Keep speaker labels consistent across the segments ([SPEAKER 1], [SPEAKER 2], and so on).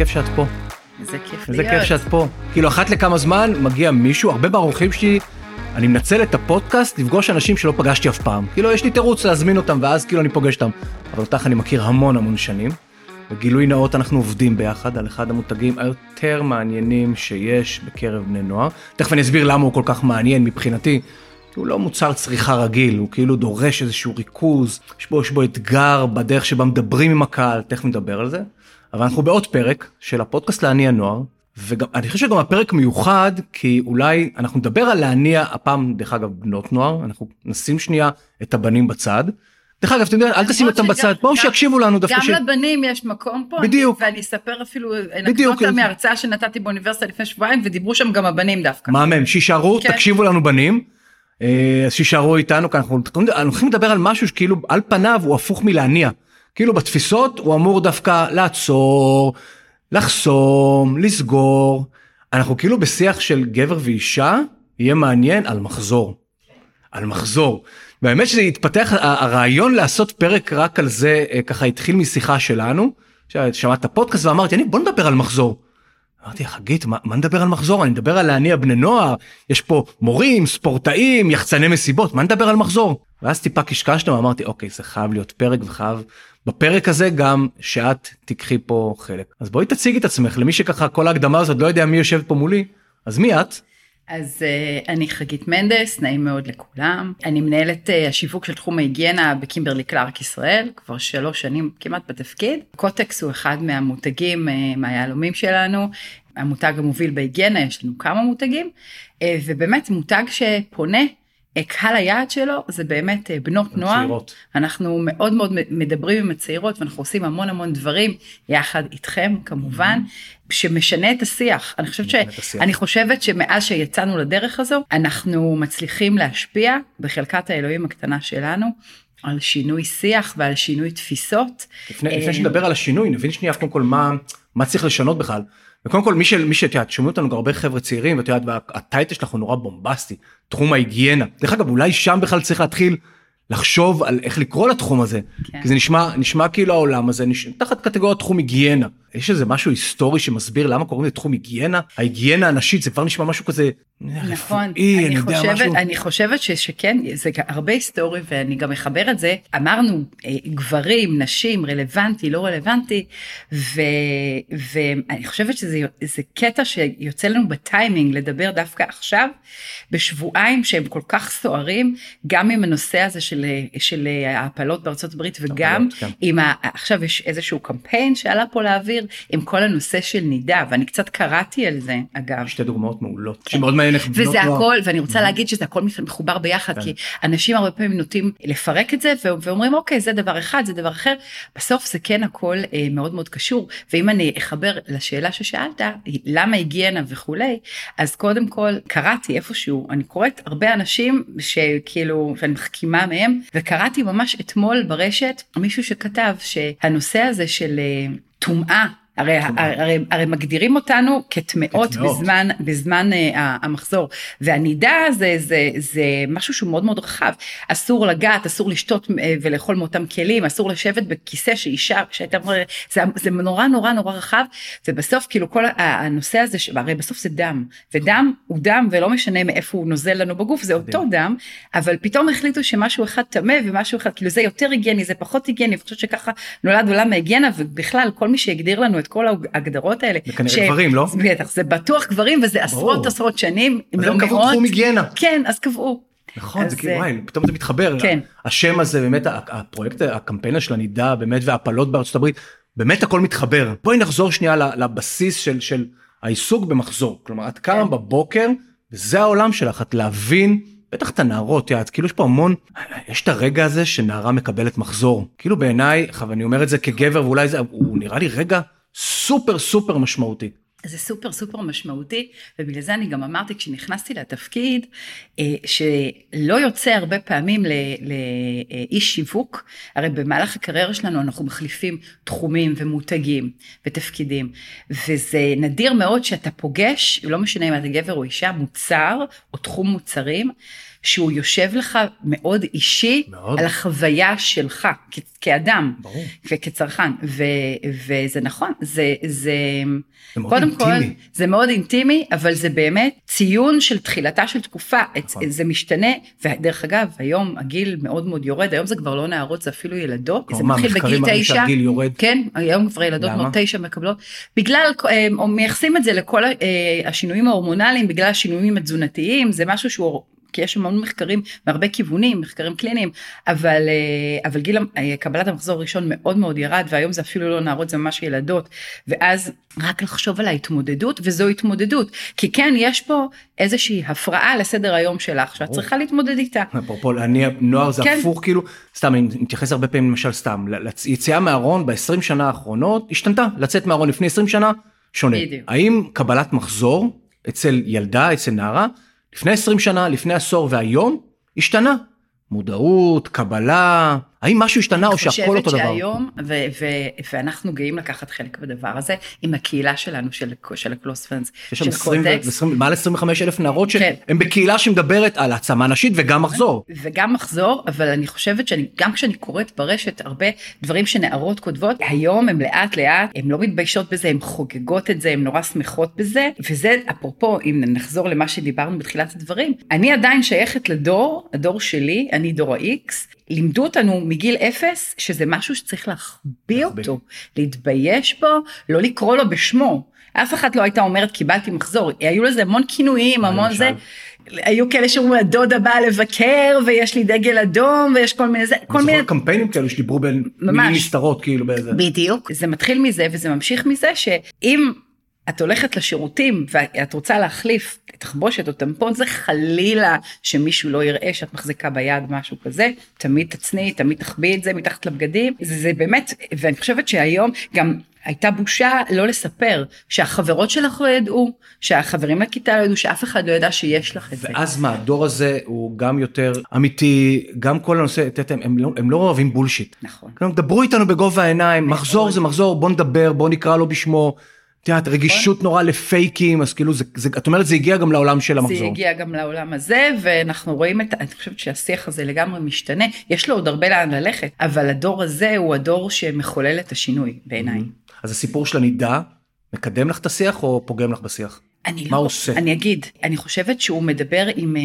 [SPEAKER 1] כיף שאת פה.
[SPEAKER 2] איזה כיף
[SPEAKER 1] איזה
[SPEAKER 2] להיות.
[SPEAKER 1] כיף שאת פה. כאילו, אחת לכמה זמן מגיע מישהו, הרבה מהאורחים שלי, אני מנצל את הפודקאסט לפגוש אנשים שלא פגשתי אף פעם. כאילו, יש לי תירוץ להזמין אותם, ואז כאילו אני פוגש אותם. אבל אותך אני מכיר המון המון שנים. בגילוי נאות אנחנו עובדים ביחד על אחד המותגים היותר מעניינים שיש בקרב בני נוער. תכף אני אסביר למה הוא כל כך מעניין מבחינתי. הוא לא מוצר צריכה רגיל, הוא כאילו דורש איזשהו ריכוז, יש בו, יש בו אתגר בדרך שבה מדברים עם הקהל, תכף נדבר על זה. אבל אנחנו בעוד פרק של הפודקאסט להניע נוער, ואני חושב שגם הפרק מיוחד, כי אולי אנחנו נדבר על להניע, הפעם דרך אגב בנות נוער, אנחנו נשים שנייה את הבנים בצד. דרך אגב, אתה יודע, אל תשים אותם בצד, בואו שיקשיבו לנו דווקא.
[SPEAKER 2] גם
[SPEAKER 1] ש-
[SPEAKER 2] לבנים יש מקום פה,
[SPEAKER 1] בדיוק.
[SPEAKER 2] ואני אספר אפילו. אנקדוטה מהרצאה שנתתי באוניברסיטה לפני שבועיים, ודיברו שם גם הבנים דווקא.
[SPEAKER 1] מהמם, שיישארו,
[SPEAKER 2] כן.
[SPEAKER 1] תקשיבו לנו בנים. אה, אז שיישארו איתנו, כי אנחנו אנחנו הולכים לדבר על משהו שכאילו על פניו הוא הפוך מלהניע. כאילו בתפיסות הוא אמור דווקא לעצור, לחסום, לסגור. אנחנו כאילו בשיח של גבר ואישה, יהיה מעניין על מחזור. על מחזור. והאמת שזה התפתח, הרעיון לעשות פרק רק על זה, אה, ככה התחיל משיחה שלנו. שמעת פודקאסט ואמרתי, אני, בוא נדבר על מחזור. אמרתי, חגית, מה, מה נדבר על מחזור? אני מדבר על להניע בני נוער, יש פה מורים, ספורטאים, יחצני מסיבות, מה נדבר על מחזור? ואז טיפה קשקשנו, אמרתי, אוקיי, זה חייב להיות פרק וחייב בפרק הזה גם שאת תיקחי פה חלק. אז בואי תציגי את עצמך, למי שככה כל ההקדמה הזאת לא יודע מי יושב פה מולי, אז מי את?
[SPEAKER 2] אז uh, אני חגית מנדס, נעים מאוד לכולם. אני מנהלת uh, השיווק של תחום ההיגיינה בקימברלי קלארק ישראל, כבר שלוש שנים כמעט בתפקיד. קוטקס הוא אחד מהמותגים, uh, מהיהלומים שלנו, המותג המוביל בהיגיינה, יש לנו כמה מותגים, ובאמת מותג שפונה. אה, קהל היעד שלו זה באמת אה, בנות נוער,
[SPEAKER 1] הצעירות.
[SPEAKER 2] אנחנו מאוד מאוד מדברים עם הצעירות ואנחנו עושים המון המון דברים יחד איתכם כמובן, שמשנה את השיח. אני חושבת, ש...
[SPEAKER 1] השיח.
[SPEAKER 2] אני חושבת שמאז שיצאנו לדרך הזו אנחנו מצליחים להשפיע בחלקת האלוהים הקטנה שלנו על שינוי שיח ועל שינוי תפיסות.
[SPEAKER 1] לפני,
[SPEAKER 2] אה,
[SPEAKER 1] לפני שנדבר על השינוי, נבין שנייה קודם כל מה, מה צריך לשנות בכלל. וקודם כל מי שאת יודעת שומעים אותנו הרבה חבר'ה צעירים ואת יודעת והטייטל שלך הוא נורא בומבסטי תחום ההיגיינה דרך אגב אולי שם בכלל צריך להתחיל לחשוב על איך לקרוא לתחום הזה
[SPEAKER 2] כן.
[SPEAKER 1] כי זה נשמע נשמע כאילו העולם הזה נש... תחת קטגוריית תחום היגיינה יש איזה משהו היסטורי שמסביר למה קוראים לזה תחום היגיינה ההיגיינה הנשית זה כבר נשמע משהו כזה
[SPEAKER 2] נכון,
[SPEAKER 1] רפואי,
[SPEAKER 2] אני,
[SPEAKER 1] אני יודע
[SPEAKER 2] חושבת,
[SPEAKER 1] משהו
[SPEAKER 2] אני חושבת ש, שכן, זה הרבה היסטורי ואני גם אחבר את זה. אמרנו אה, גברים, נשים, רלוונטי, לא רלוונטי, ו, ואני חושבת שזה זה קטע שיוצא לנו בטיימינג לדבר דווקא עכשיו, בשבועיים שהם כל כך סוערים, גם עם הנושא הזה של, של ההפלות בארצות הברית וגם
[SPEAKER 1] הפלות, כן.
[SPEAKER 2] עם ה... עכשיו יש איזשהו קמפיין שעלה פה לאוויר עם כל הנושא של נידה, ואני קצת קראתי על זה אגב.
[SPEAKER 1] שתי דוגמאות מעולות שמאוד מעניין איך בנות
[SPEAKER 2] וזה
[SPEAKER 1] נוער-
[SPEAKER 2] הכל ואני רוצה להגיד שזה הכל מחובר ביחד
[SPEAKER 1] כן.
[SPEAKER 2] כי אנשים הרבה פעמים נוטים לפרק את זה ואומרים אוקיי זה דבר אחד זה דבר אחר. בסוף זה כן הכל אה, מאוד מאוד קשור. ואם אני אחבר לשאלה ששאלת למה היגיינה וכולי אז קודם כל קראתי איפשהו אני קוראת הרבה אנשים שכאילו ואני מחכימה מהם וקראתי ממש אתמול ברשת מישהו שכתב שהנושא הזה של אה, טומאה. הרי, הרי, הרי מגדירים אותנו כטמאות. בזמן, בזמן uh, המחזור. והנידה זה, זה, זה משהו שהוא מאוד מאוד רחב. אסור לגעת אסור לשתות uh, ולאכול מאותם כלים אסור לשבת בכיסא שאישה שהייתה זה, זה נורא נורא נורא רחב. ובסוף כאילו כל הנושא הזה הרי בסוף זה דם. ודם הוא דם ולא משנה מאיפה הוא נוזל לנו בגוף זה אותו דם. אבל פתאום החליטו שמשהו אחד טמא ומשהו אחד כאילו זה יותר היגייני זה פחות היגייני אני חושבת שככה נולד עולם ההיגיינה ובכלל כל מי שהגדיר לנו את כל ההגדרות האלה.
[SPEAKER 1] זה כנראה גברים, לא?
[SPEAKER 2] בטח זה בטוח גברים וזה עשרות
[SPEAKER 1] ברור.
[SPEAKER 2] עשרות שנים אם
[SPEAKER 1] אז
[SPEAKER 2] לא
[SPEAKER 1] הם קבעו
[SPEAKER 2] מאות.
[SPEAKER 1] תחום היגיינה.
[SPEAKER 2] כן אז קבעו.
[SPEAKER 1] נכון,
[SPEAKER 2] אז,
[SPEAKER 1] זה כאילו,
[SPEAKER 2] אה,
[SPEAKER 1] וואי, פתאום זה מתחבר.
[SPEAKER 2] כן.
[SPEAKER 1] השם הזה, באמת, הפרויקט, הקמפיין של הנידה, באמת, והפלות בארצות הברית, באמת הכל מתחבר. בואי נחזור שנייה לבסיס של, של העיסוק במחזור. כלומר, את קמה
[SPEAKER 2] כן.
[SPEAKER 1] בבוקר, וזה העולם שלך, את להבין, בטח את הנערות, את כאילו יש פה המון, יש את הרגע הזה שנערה מקבלת מחזור. כאילו בעיניי, אני אומר את זה כגבר, ואולי זה, הוא נראה לי רגע סופר סופר משמעותי.
[SPEAKER 2] זה סופר סופר משמעותי ובגלל זה אני גם אמרתי כשנכנסתי לתפקיד אה, שלא יוצא הרבה פעמים לאיש שיווק הרי במהלך הקריירה שלנו אנחנו מחליפים תחומים ומותגים ותפקידים וזה נדיר מאוד שאתה פוגש לא משנה אם אתה גבר או אישה מוצר או תחום מוצרים שהוא יושב לך מאוד אישי
[SPEAKER 1] מאוד.
[SPEAKER 2] על החוויה שלך כ- כאדם
[SPEAKER 1] ברור.
[SPEAKER 2] וכצרכן, ו, וזה נכון, זה, זה,
[SPEAKER 1] זה מאוד
[SPEAKER 2] קודם כל,
[SPEAKER 1] אינטימי.
[SPEAKER 2] זה מאוד אינטימי, אבל זה באמת ציון של תחילתה של תקופה,
[SPEAKER 1] נכון.
[SPEAKER 2] זה משתנה, ודרך אגב, היום הגיל מאוד מאוד יורד, היום זה כבר לא נערות, זה אפילו ילדות, זה
[SPEAKER 1] מה,
[SPEAKER 2] מתחיל בגיל תשע. כן, היום כבר ילדות? בנות תשע מקבלות, בגלל, אה, מייחסים את זה לכל אה, השינויים ההורמונליים, בגלל השינויים התזונתיים, זה משהו שהוא... כי יש המון מחקרים מהרבה כיוונים, מחקרים קליניים, אבל, אה, אבל גיל אה, קבלת המחזור הראשון מאוד מאוד ירד, והיום זה אפילו לא נערות, זה ממש ילדות, ואז רק לחשוב על ההתמודדות, וזו התמודדות, כי כן, יש פה איזושהי הפרעה לסדר היום שלך, שאת. צריכה להתמודד איתה.
[SPEAKER 1] אפרופו אני נוער זה
[SPEAKER 2] כן.
[SPEAKER 1] הפוך כאילו סתם אני מתייחס הרבה פעמים למשל סתם ליציאה מהארון ב-20 שנה האחרונות השתנתה לצאת מהארון לפני 20 שנה שונה
[SPEAKER 2] בדיוק.
[SPEAKER 1] האם קבלת מחזור אצל ילדה אצל נערה לפני 20 שנה לפני עשור והיום השתנה. מודעות קבלה האם משהו השתנה או שהכל אותו
[SPEAKER 2] אני
[SPEAKER 1] דבר.
[SPEAKER 2] חושבת שהיום, ו- ו- ואנחנו גאים לקחת חלק בדבר הזה, עם הקהילה שלנו, של, של הקלוס פרנס,
[SPEAKER 1] יש שם
[SPEAKER 2] של
[SPEAKER 1] 20,
[SPEAKER 2] קורטקס.
[SPEAKER 1] 20, מעל 25 אלף נערות
[SPEAKER 2] כן.
[SPEAKER 1] שהן בקהילה שמדברת על העצמה נשית וגם מחזור.
[SPEAKER 2] וגם מחזור, אבל אני חושבת שאני, גם כשאני קוראת ברשת הרבה דברים שנערות כותבות, היום הן לאט לאט, הן לא מתביישות בזה, הן חוגגות את זה, הן נורא שמחות בזה, וזה אפרופו, אם נחזור למה שדיברנו בתחילת הדברים, אני עדיין שייכת לדור, הדור שלי, אני דור ה-X, לימדו אותנו מגיל אפס שזה משהו שצריך להחביא. אותו, להתבייש בו, לא לקרוא לו בשמו. אף אחת לא הייתה אומרת קיבלתי מחזור, היו לזה המון כינויים, המון? זה. היו כאלה שאומרים הדודה באה לבקר ויש לי דגל אדום ויש כל מיני זה, כל מיני,
[SPEAKER 1] קמפיינים כאלו שדיברו בין. מילים נסתרות כאילו באיזה.
[SPEAKER 2] בדיוק, זה מתחיל מזה וזה ממשיך מזה שאם את הולכת לשירותים ואת רוצה להחליף תחבושת או טמפון זה חלילה שמישהו לא יראה שאת מחזיקה ביד משהו כזה תמיד תצניעי תמיד תחביא את זה מתחת לבגדים זה, זה באמת ואני חושבת שהיום גם הייתה בושה לא לספר שהחברות שלך לא ידעו שהחברים לכיתה לא ידעו שאף אחד לא ידע שיש לך את זה.
[SPEAKER 1] ואז מה הדור הזה הוא גם יותר אמיתי גם כל הנושא את יודעת, הם לא הם לא אוהבים בולשיט.
[SPEAKER 2] נכון.
[SPEAKER 1] דברו איתנו בגובה העיניים מחזור זה מחזור בוא נדבר בוא נקרא לו בשמו. את יודעת רגישות נורא לפייקים אז כאילו זה, זה את אומרת זה הגיע גם לעולם של
[SPEAKER 2] זה
[SPEAKER 1] המחזור.
[SPEAKER 2] הגיע גם לעולם הזה ואנחנו רואים את אני חושבת שהשיח הזה לגמרי משתנה יש לו עוד הרבה לאן ללכת אבל הדור הזה הוא הדור שמחולל את השינוי בעיניי.
[SPEAKER 1] אז הסיפור של הנידה מקדם לך את השיח או פוגם לך בשיח?
[SPEAKER 2] אני
[SPEAKER 1] מה
[SPEAKER 2] לא,
[SPEAKER 1] עושה?
[SPEAKER 2] אני אגיד, אני חושבת שהוא מדבר עם, אה,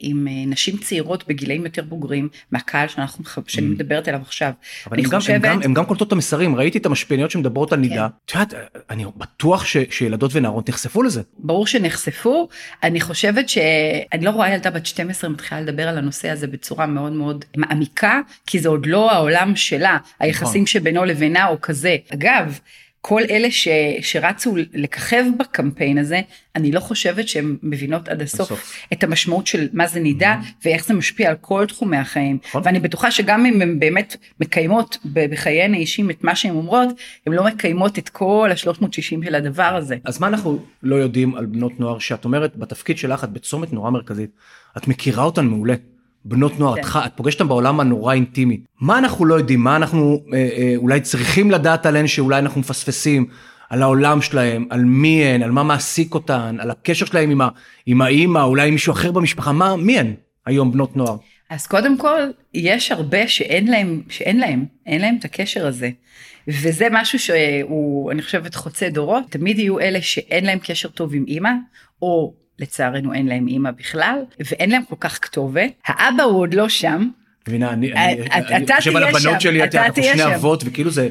[SPEAKER 2] עם אה, נשים צעירות בגילאים יותר בוגרים מהקהל שאנחנו, שאני מדברת אליו עכשיו.
[SPEAKER 1] Mm. אבל הם גם,
[SPEAKER 2] חושבת,
[SPEAKER 1] הם, גם, הם גם קולטות את המסרים ראיתי את המשפיעניות שמדברות על נידה. את יודעת אני בטוח ש, שילדות ונערות נחשפו לזה.
[SPEAKER 2] ברור שנחשפו, אני חושבת שאני לא רואה ילדה בת 12 מתחילה לדבר על הנושא הזה בצורה מאוד מאוד מעמיקה, כי זה עוד לא העולם שלה, היחסים שבינו לבינה או כזה. אגב, כל אלה ש, שרצו לככב בקמפיין הזה, אני לא חושבת שהן מבינות עד הסוף
[SPEAKER 1] בסוף.
[SPEAKER 2] את המשמעות של מה זה נידה ואיך זה משפיע על כל תחומי החיים.
[SPEAKER 1] נכון.
[SPEAKER 2] ואני בטוחה שגם אם הן באמת מקיימות בחייהן האישיים את מה שהן אומרות, הן לא מקיימות את כל ה-360 של הדבר הזה.
[SPEAKER 1] אז מה אנחנו לא יודעים על בנות נוער שאת אומרת בתפקיד שלך את בצומת נורא מרכזית את מכירה אותן מעולה. בנות נוער
[SPEAKER 2] כן.
[SPEAKER 1] את, פוגשת אותן בעולם הנורא אינטימי מה אנחנו לא יודעים מה אנחנו אה, אה, אולי צריכים לדעת עליהן שאולי אנחנו מפספסים על העולם שלהם על מי הן על מה מעסיק אותן על הקשר שלהם עם, ה, עם האימא אולי עם מישהו אחר במשפחה מה מי הן היום בנות נוער.
[SPEAKER 2] אז קודם כל, יש הרבה שאין להם, שאין להם, אין להם את הקשר הזה. וזה משהו שהוא, אני חושבת, חוצה דורות. תמיד יהיו אלה שאין להם קשר טוב עם אימא, או לצערנו אין להם אימא בכלל, ואין להם כל כך כתובת. האבא הוא עוד לא שם.
[SPEAKER 1] מבינה אני,
[SPEAKER 2] אה,
[SPEAKER 1] אני,
[SPEAKER 2] אתה
[SPEAKER 1] אני חושב על
[SPEAKER 2] תהיה
[SPEAKER 1] הבנות
[SPEAKER 2] שם,
[SPEAKER 1] שלי את
[SPEAKER 2] אתה
[SPEAKER 1] יודעת, אנחנו
[SPEAKER 2] תהיה
[SPEAKER 1] שני
[SPEAKER 2] שם.
[SPEAKER 1] אבות וכאילו זה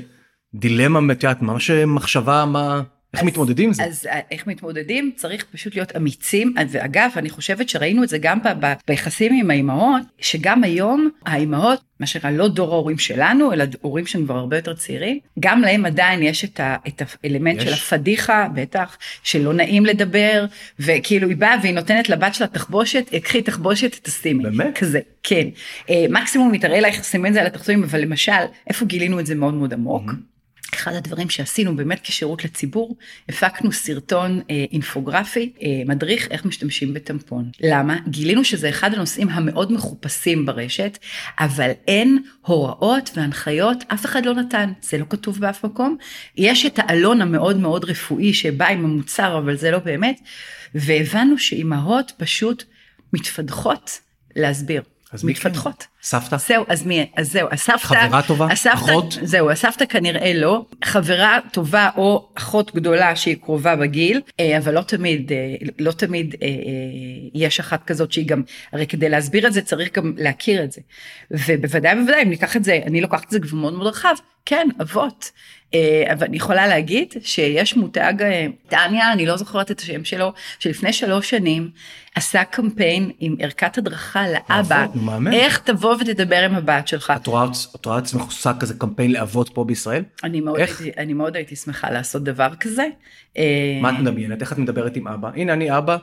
[SPEAKER 1] דילמה את יודעת ממש מחשבה מה איך מתמודדים עם זה.
[SPEAKER 2] אז אה, איך מתמודדים? צריך פשוט להיות אמיצים. ואגב, אני חושבת שראינו את זה גם ב- ב- ביחסים עם האימהות, שגם היום האימהות, מה שנקרא לא דור ההורים שלנו, אלא הורים שהם כבר הרבה יותר צעירים, גם להם עדיין יש את, ה, את האלמנט
[SPEAKER 1] יש.
[SPEAKER 2] של הפדיחה, בטח, שלא נעים לדבר, וכאילו היא באה והיא נותנת לבת שלה תחבושת, קחי תחבושת, תשימי.
[SPEAKER 1] באמת?
[SPEAKER 2] כזה, כן. אה, מקסימום היא תראה לך סימן את זה על התחתונים, אבל למשל, איפה גילינו את זה מאוד מאוד עמוק? אחד הדברים שעשינו באמת כשירות לציבור, הפקנו סרטון אה, אינפוגרפי, אה, מדריך איך משתמשים בטמפון. למה? גילינו שזה אחד הנושאים המאוד מחופשים ברשת, אבל אין הוראות והנחיות, אף אחד לא נתן, זה לא כתוב באף מקום. יש את העלון המאוד מאוד רפואי שבא עם המוצר, אבל זה לא באמת, והבנו שאימהות פשוט מתפדחות להסביר.
[SPEAKER 1] אז כן?
[SPEAKER 2] מתפתחות.
[SPEAKER 1] סבתא?
[SPEAKER 2] זהו, אז מי, אז זהו, הסבתא,
[SPEAKER 1] חברה טובה?
[SPEAKER 2] הסבתא,
[SPEAKER 1] אחות?
[SPEAKER 2] זהו, הסבתא כנראה לא, חברה טובה או אחות גדולה שהיא קרובה בגיל, אה, אבל לא תמיד, אה, לא תמיד אה, יש אחת כזאת שהיא גם, הרי כדי להסביר את זה צריך גם להכיר את זה. ובוודאי ובוודאי, אם ניקח את זה, אני לוקחת את זה כבר מאוד מאוד רחב, כן, אבות. אבל אני יכולה להגיד שיש מותג, טניה, אני לא זוכרת את השם שלו, שלפני שלוש שנים עשה קמפיין עם ערכת הדרכה לאבא. איך תבוא ותדבר עם הבת שלך.
[SPEAKER 1] את רואה את רואה עצמך עושה כזה קמפיין לאבות פה בישראל?
[SPEAKER 2] אני מאוד,
[SPEAKER 1] איך?
[SPEAKER 2] הייתי, אני מאוד הייתי שמחה לעשות דבר כזה. אה,
[SPEAKER 1] מה את מדמיינת? איך את מדברת עם אבא? הנה אני אבא.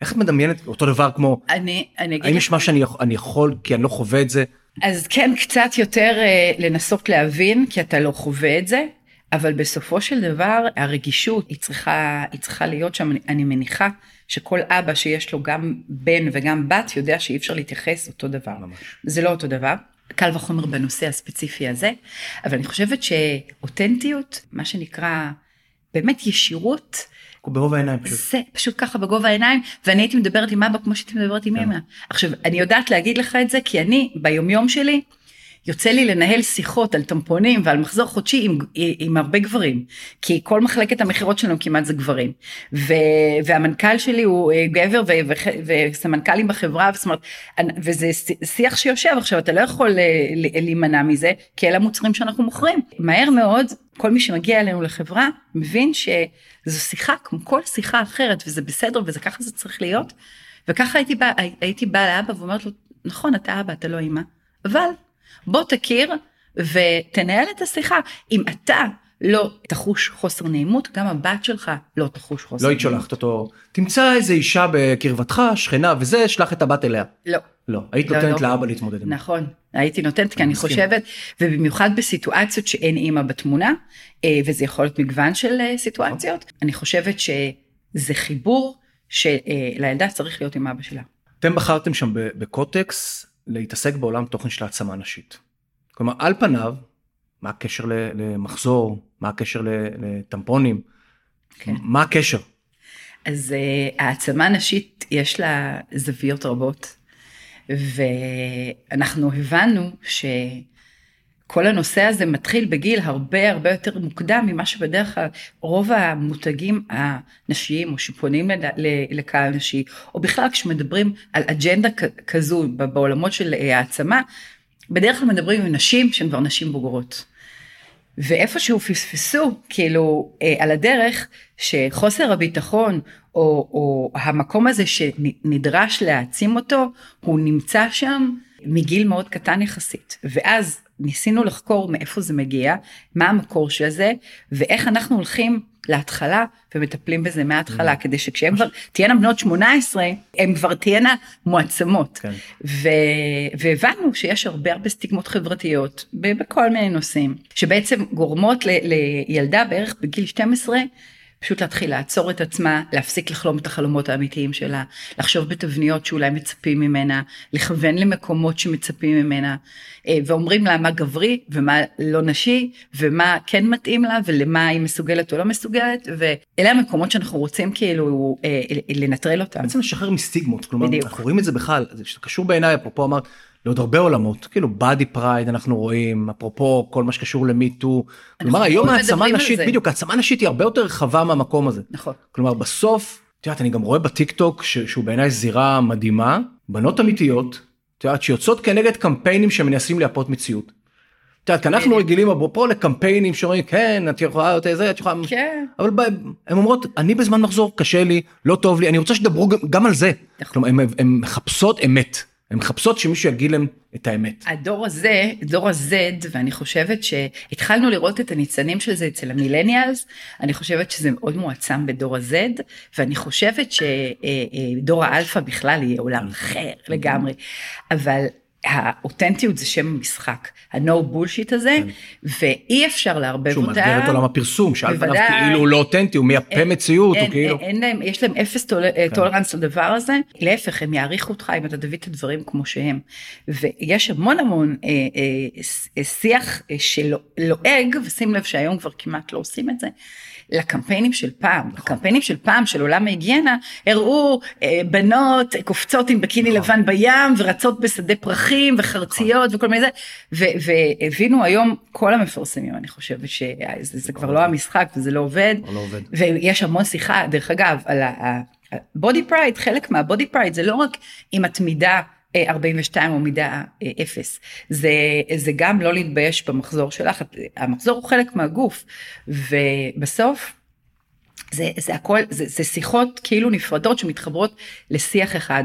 [SPEAKER 1] איך את מדמיינת אותו דבר כמו
[SPEAKER 2] אני, אני אגיד
[SPEAKER 1] האם יש מה שאני אני יכול כי אני לא חווה את זה?
[SPEAKER 2] אז כן, קצת יותר אה, לנסות להבין, כי אתה לא חווה את זה, אבל בסופו של דבר הרגישות היא צריכה, היא צריכה להיות שם, אני, מניחה שכל אבא שיש לו גם בן וגם בת יודע שאי אפשר להתייחס אותו דבר.
[SPEAKER 1] ממש.
[SPEAKER 2] זה לא אותו דבר. קל וחומר בנושא הספציפי הזה, אבל אני חושבת שאותנטיות, מה שנקרא באמת ישירות,
[SPEAKER 1] ברוב העיניים פשוט.
[SPEAKER 2] זה פשוט ככה בגובה העיניים ואני הייתי מדברת עם אבא כמו שהייתי מדברת עם
[SPEAKER 1] כן.
[SPEAKER 2] אמא. עכשיו אני יודעת להגיד לך את זה כי אני ביומיום שלי יוצא לי לנהל שיחות על טמפונים ועל מחזור חודשי עם, עם הרבה גברים כי כל מחלקת המכירות שלנו כמעט זה גברים. ו, והמנכ"ל שלי הוא אה, גבר ו, ו, וסמנכ"לים בחברה זאת אומרת, וזה שיח שיושב. עכשיו אתה לא יכול אה, להימנע מזה כי אלה המוצרים שאנחנו מוכרים. מהר מאוד כל מי שמגיע אלינו לחברה מבין שזו שיחה כמו כל שיחה אחרת וזה בסדר וזה ככה זה צריך להיות. וככה הייתי באה באה לאבא ואומרת לו נכון אתה אבא אתה לא אמא אבל בוא תכיר ותנהל את השיחה אם אתה לא תחוש חוסר נעימות גם הבת שלך לא תחוש חוסר
[SPEAKER 1] לא היית שולחת אותו תמצא איזה אישה בקרבתך שכנה וזה שלח את הבת אליה.
[SPEAKER 2] לא
[SPEAKER 1] לא היית
[SPEAKER 2] לא,
[SPEAKER 1] נותנת
[SPEAKER 2] לא.
[SPEAKER 1] לאבא להתמודד עם זה.
[SPEAKER 2] נכון, הייתי נותנת כי אני
[SPEAKER 1] מסכים.
[SPEAKER 2] חושבת, ובמיוחד בסיטואציות שאין אימא בתמונה, אה, וזה יכול להיות מגוון של אה, סיטואציות, אני חושבת שזה חיבור שלילדה צריך להיות עם אבא שלה.
[SPEAKER 1] אתם בחרתם שם בקוטקס להתעסק בעולם תוכן של העצמה נשית. כלומר על פניו מה הקשר למחזור מה הקשר לטמפונים
[SPEAKER 2] כן.
[SPEAKER 1] מה הקשר.
[SPEAKER 2] אז אה, העצמה נשית יש לה זוויות רבות, ואנחנו הבנו שכל הנושא הזה מתחיל בגיל הרבה הרבה יותר מוקדם ממה שבדרך כלל רוב המותגים הנשיים או שפונים לקהל נשי, או בכלל כשמדברים על אג'נדה כזו בעולמות של העצמה, בדרך כלל מדברים עם נשים שהן כבר נשים בוגרות. ואיפשהו פספסו כאילו אה, על הדרך שחוסר הביטחון או, או המקום הזה שנדרש להעצים אותו הוא נמצא שם מגיל מאוד קטן יחסית. ואז ניסינו לחקור מאיפה זה מגיע מה המקור של זה ואיך אנחנו הולכים להתחלה ומטפלים בזה מההתחלה כדי שכשהן כבר תהיינה בנות 18 הן כבר תהיינה מועצמות.
[SPEAKER 1] כן.
[SPEAKER 2] ו... והבנו שיש הרבה הרבה סטיגמות חברתיות בכל מיני נושאים שבעצם גורמות ל... לילדה בערך בגיל 12 פשוט להתחיל לעצור את עצמה להפסיק לחלום את החלומות האמיתיים שלה לחשוב בתבניות שאולי מצפים ממנה לכוון למקומות שמצפים ממנה אה, ואומרים לה מה גברי ומה לא נשי ומה כן מתאים לה ולמה היא מסוגלת או לא מסוגלת ואלה המקומות שאנחנו רוצים כאילו אה, לנטרל אותם.
[SPEAKER 1] בעצם לשחרר מסטיגמות כלומר
[SPEAKER 2] בדיוק.
[SPEAKER 1] אנחנו רואים את זה בכלל זה קשור בעיניי אפרופו אמרת לעוד הרבה עולמות כאילו body pride אנחנו רואים אפרופו כל מה שקשור ל MeToo כלומר היום
[SPEAKER 2] מאוד
[SPEAKER 1] העצמה נשית. בדיוק העצמה נשית היא הרבה יותר רחבה מהמקום הזה
[SPEAKER 2] נכון.
[SPEAKER 1] כלומר בסוף את יודעת אני גם רואה בטיק טוק ש- שהוא בעיניי זירה מדהימה בנות אמיתיות את יודעת שיוצאות כנגד קמפיינים שמנסים לייפות מציאות. את יודעת אנחנו
[SPEAKER 2] בדיוק.
[SPEAKER 1] רגילים אפרופו לקמפיינים שאומרים כן את יכולה את זה את יכולה
[SPEAKER 2] כן.
[SPEAKER 1] אבל הן אומרות אני בזמן מחזור קשה לי לא טוב לי אני רוצה שתדברו גם, על זה.
[SPEAKER 2] נכון.
[SPEAKER 1] כלומר הן מחפשות אמת הן מחפשות שמישהו יגיד להם את האמת.
[SPEAKER 2] הדור הזה, דור ה-Z, ואני חושבת שהתחלנו לראות את הניצנים של זה אצל המילניאלס, אני חושבת שזה מאוד מועצם בדור ה-Z, ואני חושבת שדור האלפא בכלל יהיה עולם אחר לגמרי, אבל האותנטיות זה שם המשחק, ה-no bullshit הזה, ואי אפשר לערבב
[SPEAKER 1] שהוא
[SPEAKER 2] אותה.
[SPEAKER 1] מאתגר את עולם הפרסום, שעל פניו. כאילו הוא לא אותנטי, הוא מייפה מציאות, הוא
[SPEAKER 2] אין,
[SPEAKER 1] כאילו...
[SPEAKER 2] אין להם, יש להם אפס טול,
[SPEAKER 1] כן.
[SPEAKER 2] tolerance לדבר הזה, להפך הם יעריכו אותך אם אתה תביא את הדברים כמו שהם. ויש המון המון אה, אה, אה, שיח אה, שלועג, ושים לב שהיום כבר כמעט לא עושים את זה. לקמפיינים של פעם,
[SPEAKER 1] נכון.
[SPEAKER 2] הקמפיינים של פעם של עולם ההיגיינה הראו אה, בנות קופצות עם בקיני
[SPEAKER 1] נכון.
[SPEAKER 2] לבן בים ורצות בשדה פרחים וחרציות וכל מיני זה ו- והבינו היום כל המפרסמים אני חושבת שזה זה כבר לא המשחק וזה לא עובד
[SPEAKER 1] לא עובד.
[SPEAKER 2] ויש המון שיחה דרך אגב על ה body pride חלק מה body pride זה לא רק אם את מידה אה, 42 או מידה אה, 0 זה זה גם לא להתבייש במחזור שלך המחזור הוא חלק מהגוף ובסוף זה, זה הכל, זה, זה שיחות כאילו נפרדות שמתחברות לשיח אחד.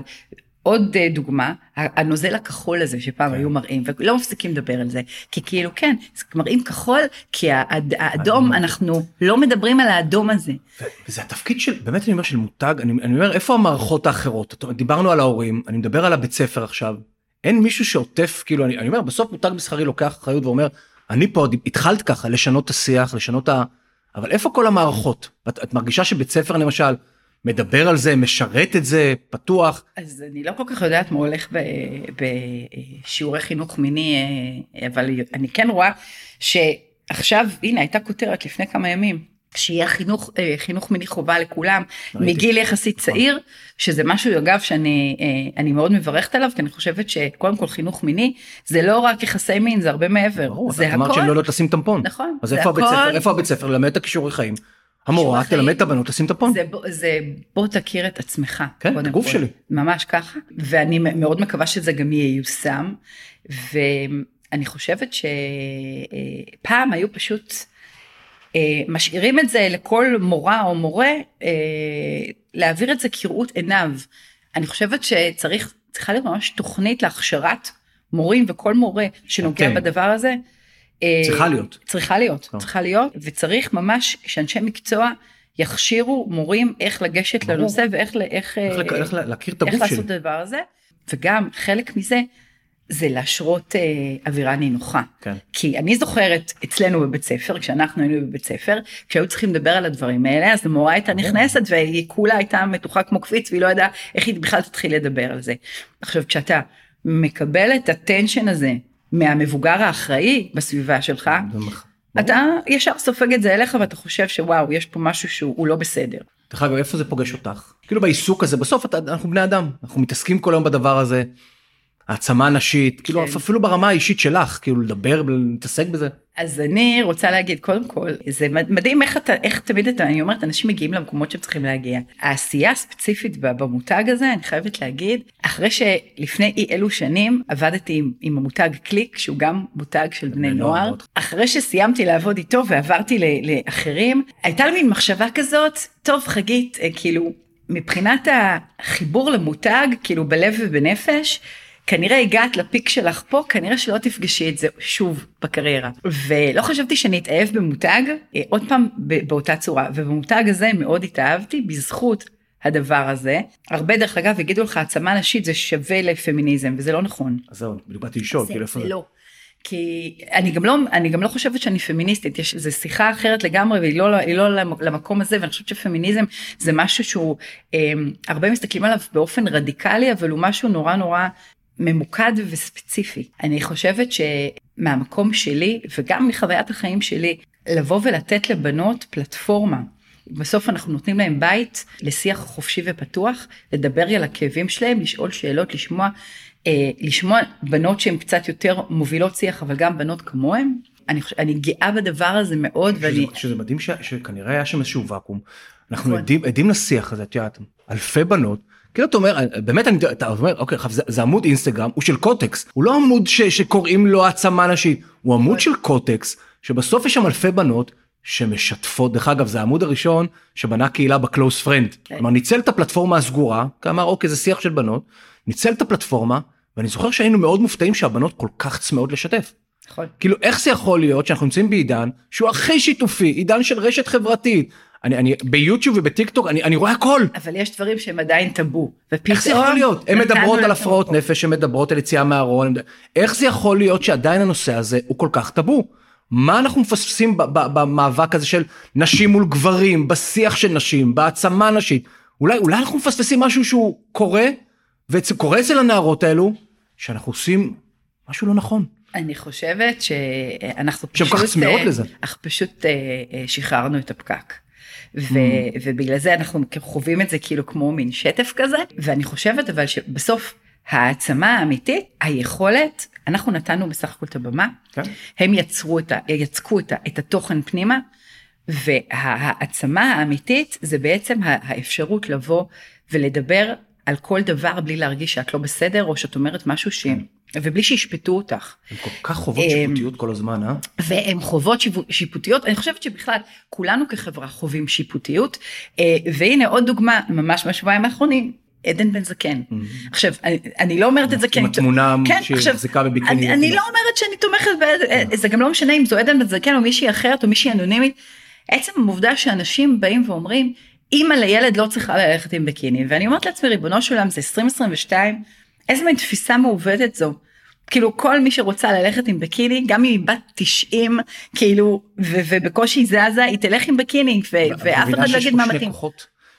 [SPEAKER 2] עוד אה, דוגמה, הנוזל הכחול הזה שפעם
[SPEAKER 1] כן.
[SPEAKER 2] היו מראים ולא מפסיקים לדבר על זה, כי כאילו כן, מראים כחול כי האד- האדום, אנחנו לא מדברים על האדום הזה.
[SPEAKER 1] וזה התפקיד של באמת אני אומר של מותג אני, אני אומר איפה המערכות האחרות דיברנו על ההורים אני מדבר על הבית ספר עכשיו אין מישהו שעוטף כאילו אני, אני אומר בסוף מותג מסחרי לוקח אחריות ואומר אני פה התחלת ככה לשנות את השיח לשנות ה... אבל איפה כל המערכות את, את מרגישה שבית ספר למשל מדבר על זה משרת את זה פתוח
[SPEAKER 2] אז אני לא כל כך יודעת מה הולך בשיעורי חינוך מיני, אה, אבל אני כן רואה שעכשיו, הנה הייתה כותרת לפני כמה ימים. שיהיה חינוך, אה, חינוך מיני חובה לכולם
[SPEAKER 1] ראיתי.
[SPEAKER 2] מגיל יחסית
[SPEAKER 1] נכון.
[SPEAKER 2] צעיר, שזה משהו אגב שאני אה, אני מאוד מברכת עליו, כי אני חושבת שקודם כל חינוך מיני זה לא רק יחסי מין, זה הרבה מעבר.
[SPEAKER 1] ברור,
[SPEAKER 2] זה
[SPEAKER 1] את אמרת שהן לא יודעות לשים טמפון
[SPEAKER 2] נכון,
[SPEAKER 1] אז איפה הבית
[SPEAKER 2] הכל-
[SPEAKER 1] ספר איפה הבית ספר ללמד את הכישורי חיים המורה תלמד. את הבנות לשים טמפון
[SPEAKER 2] זה, בוא- זה בוא תכיר את עצמך.
[SPEAKER 1] כן, את הגוף. שלי.
[SPEAKER 2] ממש ככה, ואני מאוד מקווה שזה גם ייושם, ואני חושבת שפעם היו פשוט אה, משאירים את זה לכל מורה או מורה, אה, להעביר את זה כראות עיניו. אני חושבת שצריך, צריכה להיות ממש תוכנית להכשרת מורים וכל מורה שנוגע
[SPEAKER 1] אתם.
[SPEAKER 2] בדבר הזה. אה,
[SPEAKER 1] צריכה להיות.
[SPEAKER 2] צריכה להיות,
[SPEAKER 1] טוב.
[SPEAKER 2] צריכה להיות, וצריך ממש שאנשי מקצוע יכשירו מורים איך לגשת
[SPEAKER 1] ברור.
[SPEAKER 2] לנושא ואיך איך,
[SPEAKER 1] איך
[SPEAKER 2] אה,
[SPEAKER 1] לק- איך להכיר את
[SPEAKER 2] איך
[SPEAKER 1] הגוף
[SPEAKER 2] לעשות
[SPEAKER 1] שלי
[SPEAKER 2] את הדבר הזה, וגם חלק מזה זה להשרות אה, אווירה נינוחה.
[SPEAKER 1] כן.
[SPEAKER 2] כי אני זוכרת אצלנו בבית ספר, כשאנחנו היינו בבית ספר, כשהיו צריכים לדבר על הדברים האלה, אז המורה הייתה נכנסת והיא כולה הייתה מתוחה כמו קפיץ והיא לא ידעה איך היא בכלל תתחיל לדבר על זה. עכשיו כשאתה מקבל את הטנשן הזה מהמבוגר האחראי בסביבה שלך,
[SPEAKER 1] מח-
[SPEAKER 2] אתה ישר סופג את זה אליך ואתה חושב שוואו יש פה משהו שהוא לא בסדר.
[SPEAKER 1] דרך אגב איפה זה פוגש אותך כאילו בעיסוק הזה בסוף אתה, אנחנו בני אדם אנחנו מתעסקים כל היום בדבר הזה. העצמה נשית כאילו
[SPEAKER 2] כן.
[SPEAKER 1] אפילו ברמה האישית שלך כאילו לדבר ולהתעסק בזה.
[SPEAKER 2] אז אני רוצה להגיד קודם כל זה מד- מדהים איך אתה איך תמיד אתה אני אומרת אנשים מגיעים למקומות שהם צריכים להגיע. העשייה הספציפית במותג הזה אני חייבת להגיד אחרי שלפני אי אלו שנים עבדתי עם, עם המותג קליק שהוא גם מותג של בני
[SPEAKER 1] נוער מאוד.
[SPEAKER 2] אחרי שסיימתי לעבוד איתו ועברתי ל- לאחרים הייתה לי מין מחשבה כזאת טוב חגית אה, כאילו מבחינת החיבור למותג כאילו בלב ובנפש. כנראה הגעת לפיק שלך פה, כנראה שלא תפגשי את זה שוב בקריירה. ולא חשבתי שאני אתאהב במותג, אה, עוד פעם ב- באותה צורה, ובמותג הזה מאוד התאהבתי בזכות הדבר הזה. הרבה דרך אגב יגידו לך העצמה נשית זה שווה לפמיניזם, וזה לא נכון.
[SPEAKER 1] אז זהו בדיוק באתי לשאול
[SPEAKER 2] זה,
[SPEAKER 1] כאילו איפה
[SPEAKER 2] זה. לא. כי אני גם לא אני גם לא חושבת שאני פמיניסטית יש זו שיחה אחרת לגמרי והיא לא היא לא למ- למקום הזה ואני חושבת שפמיניזם זה משהו שהוא אה, הרבה מסתכלים עליו באופן רדיקלי אבל הוא משהו נורא נורא ממוקד וספציפי אני חושבת שמהמקום שלי וגם מחוויית החיים שלי לבוא ולתת לבנות פלטפורמה. בסוף אנחנו נותנים להם בית לשיח חופשי ופתוח, לדבר על הכאבים שלהם, לשאול שאלות, לשמוע, אה, לשמוע בנות שהן קצת יותר מובילות שיח, אבל גם בנות כמוהם. אני, אני גאה בדבר הזה מאוד, ואני...
[SPEAKER 1] שזה, שזה מדהים ש, שכנראה היה שם איזשהו ואקום. אנחנו
[SPEAKER 2] נכון.
[SPEAKER 1] עדים, עדים לשיח הזה את יודעת אלפי בנות. כאילו אתה אומר באמת אני אתה אומר אוקיי זה, זה עמוד אינסטגרם הוא של קוטקס הוא לא עמוד ש, שקוראים לו העצמה נשית הוא עמוד של קוטקס שבסוף יש שם אלפי בנות שמשתפות דרך אגב זה העמוד הראשון שבנה קהילה ב close friend.
[SPEAKER 2] כן.
[SPEAKER 1] כלומר ניצל את הפלטפורמה הסגורה כי אמר אוקיי זה שיח של בנות ניצל את הפלטפורמה ואני זוכר שהיינו מאוד מופתעים שהבנות כל כך צמאות לשתף.
[SPEAKER 2] נכון.
[SPEAKER 1] כאילו איך זה יכול להיות שאנחנו נמצאים בעידן שהוא הכי שיתופי עידן של רשת חברתית אני, אני ביוטיוב ובטיק טוק אני, אני רואה הכל.
[SPEAKER 2] אבל יש דברים שהם עדיין טאבו.
[SPEAKER 1] איך זה יכול להיות? הן מדברות על הפרעות נפש, הן מדברות על יציאה מהארון, איך זה יכול להיות שעדיין הנושא הזה הוא כל כך טאבו? מה אנחנו מפספסים במאבק הזה של נשים מול גברים, בשיח של נשים, בהעצמה נשית? אולי, אולי אנחנו מפספסים משהו שהוא קורה, וקורה אצל הנערות האלו, שאנחנו עושים משהו לא נכון.
[SPEAKER 2] אני חושבת שאנחנו
[SPEAKER 1] פשוט, שהן כל כך צמאות אה, לזה.
[SPEAKER 2] אנחנו פשוט אה, אה, שחררנו את הפקק. ו- mm. ובגלל זה אנחנו חווים את זה כאילו כמו מין שטף כזה ואני חושבת אבל שבסוף העצמה האמיתית היכולת אנחנו נתנו בסך הכל את הבמה כן. הם יצרו את ה... יצקו את, ה... את התוכן פנימה והעצמה האמיתית זה בעצם האפשרות לבוא ולדבר על כל דבר בלי להרגיש שאת לא בסדר או שאת אומרת משהו ש... כן. ובלי שישפטו אותך.
[SPEAKER 1] הן כל כך חוות שיפוטיות כל הזמן, אה?
[SPEAKER 2] והן חוות שיפוטיות, אני חושבת שבכלל כולנו כחברה חווים שיפוטיות, אה, והנה עוד דוגמה ממש בשבועיים האחרונים. עדן בן זקן. Mm-hmm. עכשיו, אני, אני לא אומרת את זה כי
[SPEAKER 1] אני... עם התמונה כן, שמחזיקה בביקיני.
[SPEAKER 2] אני לא אומרת שאני תומכת, ב... זה גם לא משנה אם זו עדן בן זקן או מישהי אחרת או מישהי אנונימית. עצם העובדה שאנשים באים ואומרים, אימא לילד לא צריכה ללכת עם ביקיני, ואני אומרת לעצמי, ריבונו של עולם, זה 2022, איזה מין תפיסה מעוותת זו. כאילו כל מי שרוצה ללכת עם בקיני גם אם היא בת 90 כאילו ו- ובקושי זזה היא תלך עם בקיני ו- ואף אחד לא יגיד מה מתאים.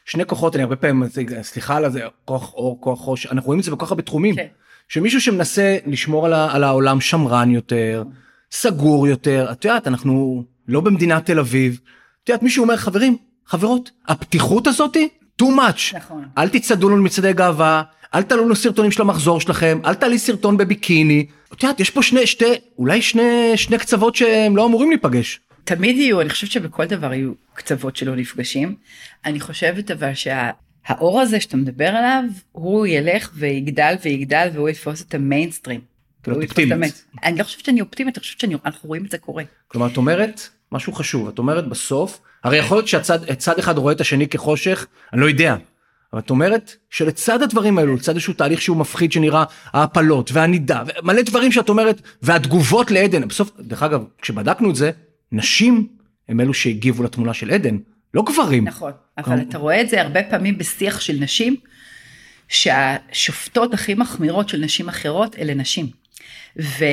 [SPEAKER 1] שני כוחות אני הרבה פעמים סליחה על זה כוח אור כוח ראש אנחנו רואים את זה בכל כך הרבה תחומים כן. שמישהו שמנסה לשמור על, על העולם שמרן יותר סגור יותר את יודעת אנחנו לא במדינת תל אביב. את יודעת מישהו אומר חברים חברות הפתיחות הזאתי too much נכון. אל תצעדו לנו מצעדי גאווה אל תעלו לנו סרטונים של המחזור שלכם, אל תעלי סרטון בביקיני. את יודעת, יש פה שני, שתי, אולי שני, שני קצוות שהם לא אמורים להיפגש.
[SPEAKER 2] תמיד יהיו, אני חושבת שבכל דבר יהיו קצוות שלא נפגשים. אני חושבת אבל שהאור הזה שאתה מדבר עליו, הוא ילך ויגדל ויגדל והוא יתפוס את המיינסטרים. אני לא חושבת שאני אופטימית, אני חושבת שאנחנו רואים את זה קורה.
[SPEAKER 1] כלומר, את אומרת משהו חשוב, את אומרת בסוף, הרי יכול להיות שהצד אחד רואה את השני כחושך, אני לא יודע. אבל את אומרת שלצד הדברים האלו, לצד איזשהו תהליך שהוא מפחיד שנראה ההפלות והנידה, ומלא דברים שאת אומרת, והתגובות לעדן, בסוף, דרך אגב, כשבדקנו את זה, נשים הם אלו שהגיבו לתמונה של עדן, לא גברים.
[SPEAKER 2] נכון, אבל אתה רואה את זה הרבה פעמים בשיח של נשים, שהשופטות הכי מחמירות של נשים אחרות אלה נשים. ו,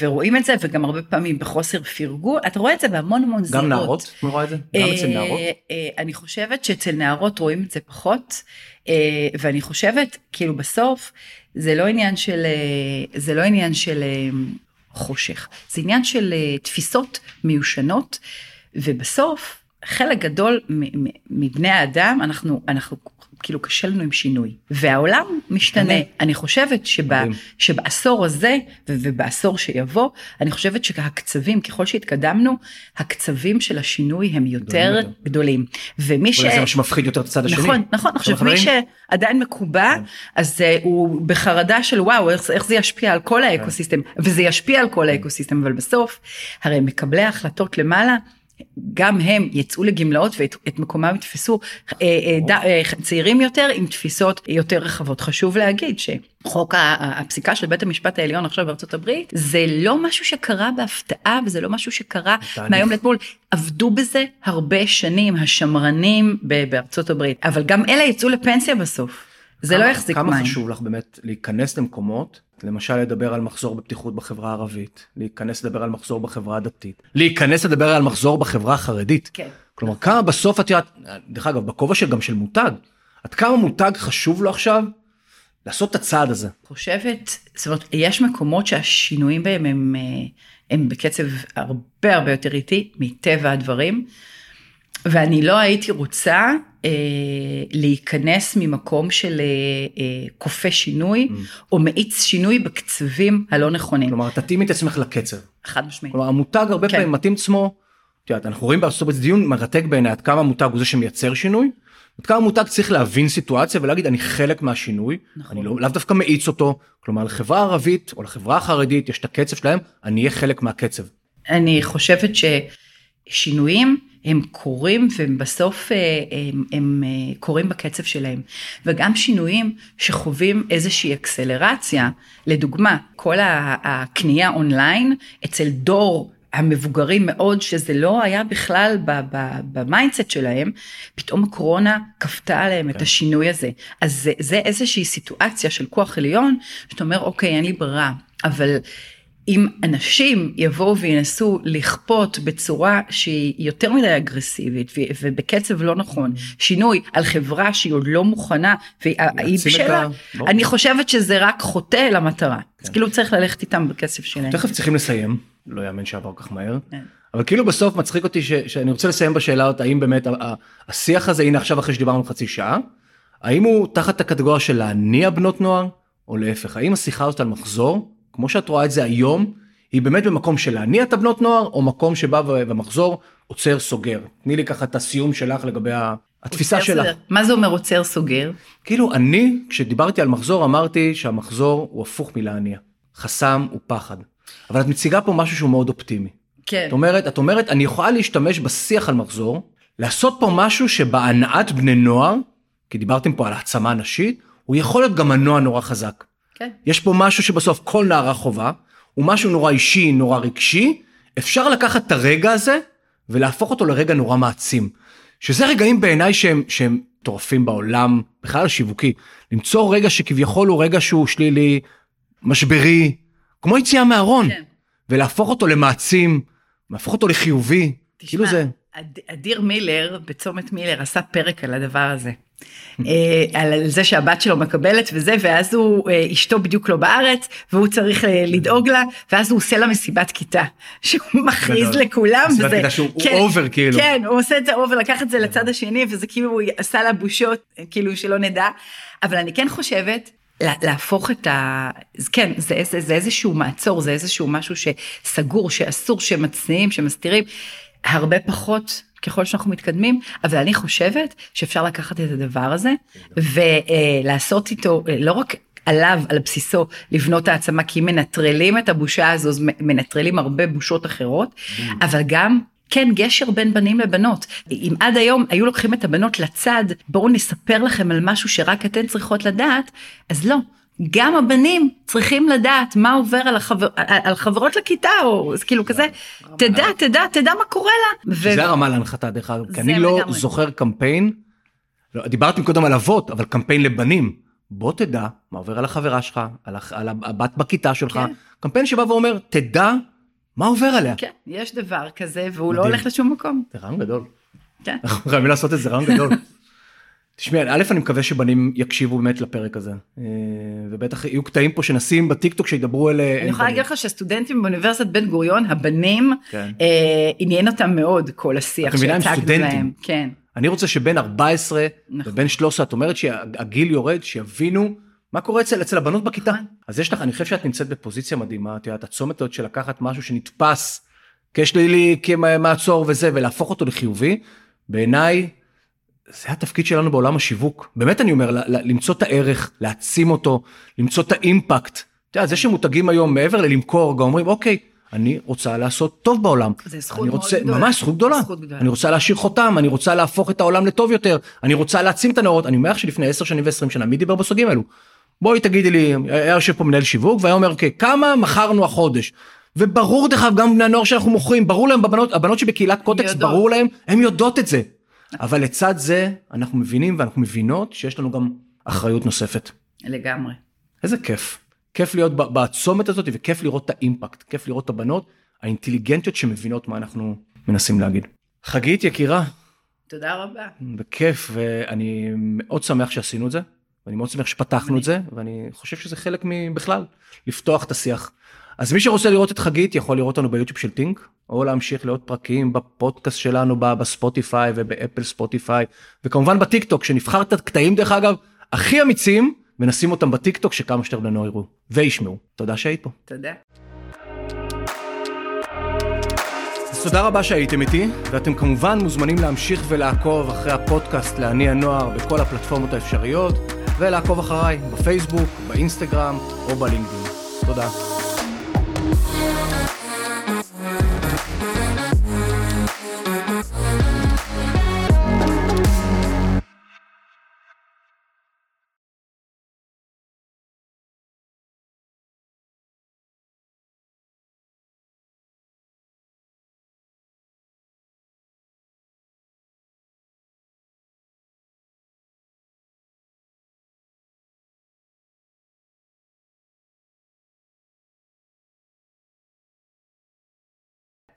[SPEAKER 2] ורואים את זה וגם הרבה פעמים בחוסר פרגון אתה רואה את זה בהמון המון
[SPEAKER 1] זירות. גם נערות? את רואה את זה? גם אצל אה, נערות?
[SPEAKER 2] אה, אני חושבת שאצל נערות רואים את זה פחות אה, ואני חושבת כאילו בסוף זה לא עניין של זה לא עניין של חושך זה עניין של תפיסות מיושנות ובסוף חלק גדול מבני האדם אנחנו אנחנו כאילו קשה לנו עם שינוי. והעולם משתנה. אני חושבת שבה, שבעשור הזה ובעשור שיבוא אני חושבת שהקצבים ככל שהתקדמנו הקצבים של השינוי הם יותר גדולים ומי
[SPEAKER 1] ש... זה מה שמפחיד יותר את הצד השני.
[SPEAKER 2] נכון נכון. עכשיו מי שעדיין מקובע כן. אז uh, הוא בחרדה של וואו איך, איך זה ישפיע על כל כן. האקוסיסטם? וזה ישפיע על כל האקוסיסטם אבל בסוף הרי מקבלי ההחלטות למעלה. גם הם יצאו לגמלאות ואת מקומם יתפסו אה, אה, אה, צעירים יותר עם תפיסות יותר רחבות. חשוב להגיד שחוק הפסיקה של בית המשפט העליון עכשיו בארצות הברית זה לא משהו שקרה בהפתעה וזה לא משהו שקרה מהיום לאתמול עבדו בזה הרבה שנים השמרנים בארצות הברית אבל גם אלה יצאו לפנסיה בסוף. זה לא יחזיק מים.
[SPEAKER 1] כמה חשוב לך באמת להיכנס למקומות למשל לדבר על מחזור בפתיחות בחברה הערבית, להיכנס לדבר על מחזור בחברה הדתית, להיכנס לדבר על מחזור בחברה החרדית.
[SPEAKER 2] כן.
[SPEAKER 1] כלומר כמה בסוף את יודעת, דרך אגב בכובע של גם של מותג, עד כמה מותג חשוב לו עכשיו לעשות את הצעד הזה.
[SPEAKER 2] חושבת, זאת אומרת יש מקומות שהשינויים בהם הם, אה, הם בקצב הרבה הרבה יותר איטי מטבע הדברים. ואני לא הייתי רוצה אה, להיכנס ממקום של אה, אה, כופה שינוי mm. או מאיץ שינוי בקצבים הלא נכונים.
[SPEAKER 1] כלומר תתאימי את עצמך לקצב.
[SPEAKER 2] חד משמעית.
[SPEAKER 1] כלומר המותג הרבה כן. פעמים מתאים עצמו. את יודעת, אנחנו רואים בארצות הברית דיון מרתק בעיניי עד כמה המותג הוא זה שמייצר שינוי. עד כמה המותג צריך להבין סיטואציה ולהגיד אני חלק מהשינוי נכון. אני לא, לאו דווקא מאיץ אותו כלומר לחברה הערבית או לחברה החרדית יש את הקצב שלהם אני אהיה חלק מהקצב.
[SPEAKER 2] אני חושבת ששינויים הם קורים והם בסוף אה, הם, הם אה, קורים בקצב שלהם. וגם שינויים שחווים איזושהי אקסלרציה, לדוגמה, כל הקנייה אונליין אצל דור המבוגרים מאוד, שזה לא היה בכלל ב mindset שלהם, פתאום הקורונה כפתה עליהם כן. את השינוי הזה. אז זה, זה איזושהי סיטואציה של כוח עליון, שאתה אומר, אוקיי, אין לי ברירה, אבל אם אנשים יבואו וינסו לכפות בצורה שהיא יותר מדי אגרסיבית ובקצב לא נכון שינוי על חברה שהיא עוד לא מוכנה והיא בשלה, אני חושבת שזה רק חוטא למטרה. אז כן. כאילו צריך ללכת איתם בקצב שלהם.
[SPEAKER 1] תכף צריכים לסיים, לא יאמן שעבר כך מהר. כן. אבל כאילו בסוף מצחיק אותי שאני רוצה לסיים בשאלה הזאת האם באמת השיח הזה הנה עכשיו אחרי שדיברנו חצי שעה האם הוא תחת הקטגוריה של להניע בנות נוער או להפך האם השיחה הזאת על מחזור כמו שאת רואה את זה היום, היא באמת במקום של להניע את הבנות נוער, או מקום שבא ומחזור עוצר סוגר. תני לי ככה את הסיום שלך לגבי התפיסה שלך. סוגר.
[SPEAKER 2] מה זה אומר עוצר סוגר?
[SPEAKER 1] כאילו אני, כשדיברתי על מחזור, אמרתי שהמחזור הוא הפוך מלהניע. חסם הוא פחד. אבל את מציגה פה משהו שהוא מאוד אופטימי.
[SPEAKER 2] כן.
[SPEAKER 1] את אומרת, את אומרת, אני יכולה להשתמש בשיח על מחזור, לעשות פה משהו שבהנעת בני נוער, כי דיברתם פה על העצמה נשית, הוא יכול להיות גם מנוע נורא חזק.
[SPEAKER 2] כן.
[SPEAKER 1] יש פה משהו שבסוף כל נערה חובה, הוא משהו נורא אישי, נורא רגשי, אפשר לקחת את הרגע הזה ולהפוך אותו לרגע נורא מעצים. שזה רגעים בעיניי שהם, שהם מטורפים בעולם, בכלל השיווקי. למצוא רגע שכביכול הוא רגע שהוא שלילי, משברי, כמו יציאה מהארון, כן. ולהפוך אותו למעצים, להפוך אותו לחיובי.
[SPEAKER 2] תשמע, כאילו זה... אדיר מילר בצומת מילר עשה פרק על הדבר הזה. אה, על זה שהבת שלו מקבלת וזה ואז הוא אה, אשתו בדיוק לא בארץ והוא צריך אה, לדאוג לה ואז הוא עושה לה מסיבת כיתה שהוא מכריז לכולם
[SPEAKER 1] מסיבת כיתה שהוא over כאילו
[SPEAKER 2] כן הוא עושה את זה over לקח את זה לצד השני וזה כאילו הוא עשה לה בושות כאילו שלא נדע אבל אני כן חושבת להפוך את ה... כן, זה, זה, זה איזשהו מעצור, זה איזשהו משהו שסגור, שאסור, שמצניעים, שמסתירים. הרבה פחות ככל שאנחנו מתקדמים, אבל אני חושבת שאפשר לקחת את הדבר הזה ולעשות איתו לא רק עליו, על בסיסו, לבנות העצמה, כי מנטרלים את הבושה הזו, מנטרלים הרבה בושות אחרות, אבל גם כן גשר בין בנים לבנות. אם עד היום היו לוקחים את הבנות לצד, בואו נספר לכם על משהו שרק אתן צריכות לדעת, אז לא. גם הבנים צריכים לדעת מה עובר על, החבר, על חברות לכיתה או כאילו כזה תדע תדע תדע מה קורה לה.
[SPEAKER 1] זה הרמה להנחתה דרך אגב כי אני לא זוכר קמפיין. לא, דיברתי קודם על אבות אבל קמפיין לבנים בוא תדע מה עובר על החברה שלך על, על הבת בכיתה שלך כן. קמפיין שבא ואומר תדע מה עובר עליה.
[SPEAKER 2] כן יש דבר כזה והוא לא מדהים. לא הולך לשום מקום.
[SPEAKER 1] זה רעיון גדול. כן. אנחנו חייבים לעשות את זה רעיון גדול. תשמעי, א' אני מקווה שבנים יקשיבו באמת לפרק הזה, אה, ובטח יהיו קטעים פה שנשים בטיקטוק שידברו אל...
[SPEAKER 2] אני יכולה להגיד לך שהסטודנטים באוניברסיטת בן גוריון, הבנים, כן. אה, עניין אותם מאוד כל השיח
[SPEAKER 1] שהצגנו להם. כן. אני רוצה שבין 14 נכון. ובין 13, את אומרת שהגיל יורד, שיבינו מה קורה אצל, אצל הבנות בכיתה. נכון. אז יש לך, אני חושב שאת נמצאת בפוזיציה מדהימה, את יודעת, הצומת הזאת של לקחת משהו שנתפס כשלילי, כמעצור וזה, ולהפוך אותו לחיובי, בעיניי זה התפקיד שלנו בעולם השיווק באמת אני אומר למצוא את הערך להעצים אותו למצוא את האימפקט. אתה יודע, זה שמותגים היום מעבר ללמכור גם אומרים אוקיי אני רוצה לעשות טוב בעולם.
[SPEAKER 2] זה זכות מאוד גדולה.
[SPEAKER 1] ממש זכות גדולה. זכות גדולה. אני רוצה להשאיר חותם, אני רוצה להפוך את העולם לטוב יותר, אני רוצה להעצים את הנאורות. אני אומר שלפני 10 שנים ו-20 שנה, מי דיבר בסוגים האלו? בואי תגידי לי, היה יושב פה מנהל שיווק והיה אומר, אוקיי, כמה מכרנו החודש? וברור דרך אגב גם בני הנוער שאנחנו מוכרים, ברור להם בבנות, הבנות שבקהילת קוטקס, ברור להם, הן יודעות את זה. אבל לצד זה אנחנו מבינים ואנחנו מבינות שיש לנו גם אחריות נוספת.
[SPEAKER 2] לגמרי.
[SPEAKER 1] איזה כיף. כיף להיות בצומת הזאת וכיף לראות את האימפקט, כיף לראות את הבנות האינטליגנטיות שמבינות מה אנחנו מנסים להגיד. חגית יקירה.
[SPEAKER 2] תודה רבה.
[SPEAKER 1] בכיף ואני מאוד שמח שעשינו את זה. ואני מאוד שמח שפתחנו את זה ואני חושב שזה חלק מבכלל לפתוח את השיח. אז מי שרוצה לראות את חגית יכול לראות אותנו ביוטיוב של טינק או להמשיך לעוד פרקים בפודקאסט שלנו בספוטיפיי ובאפל ספוטיפיי וכמובן בטיק טוק שנבחר את הקטעים דרך אגב הכי אמיצים ונשים אותם בטיק טוק שכמה שיותר בני נוער יראו וישמעו. תודה שהיית פה.
[SPEAKER 2] תודה.
[SPEAKER 1] אז תודה רבה שהייתם איתי ואתם כמובן מוזמנים להמשיך ולעקוב אחרי הפודקאסט להניע נוער בכל הפלטפורמות האפשריות ולעקוב אחריי בפייסבוק, באינסטגרם או בלינקדאין. תודה.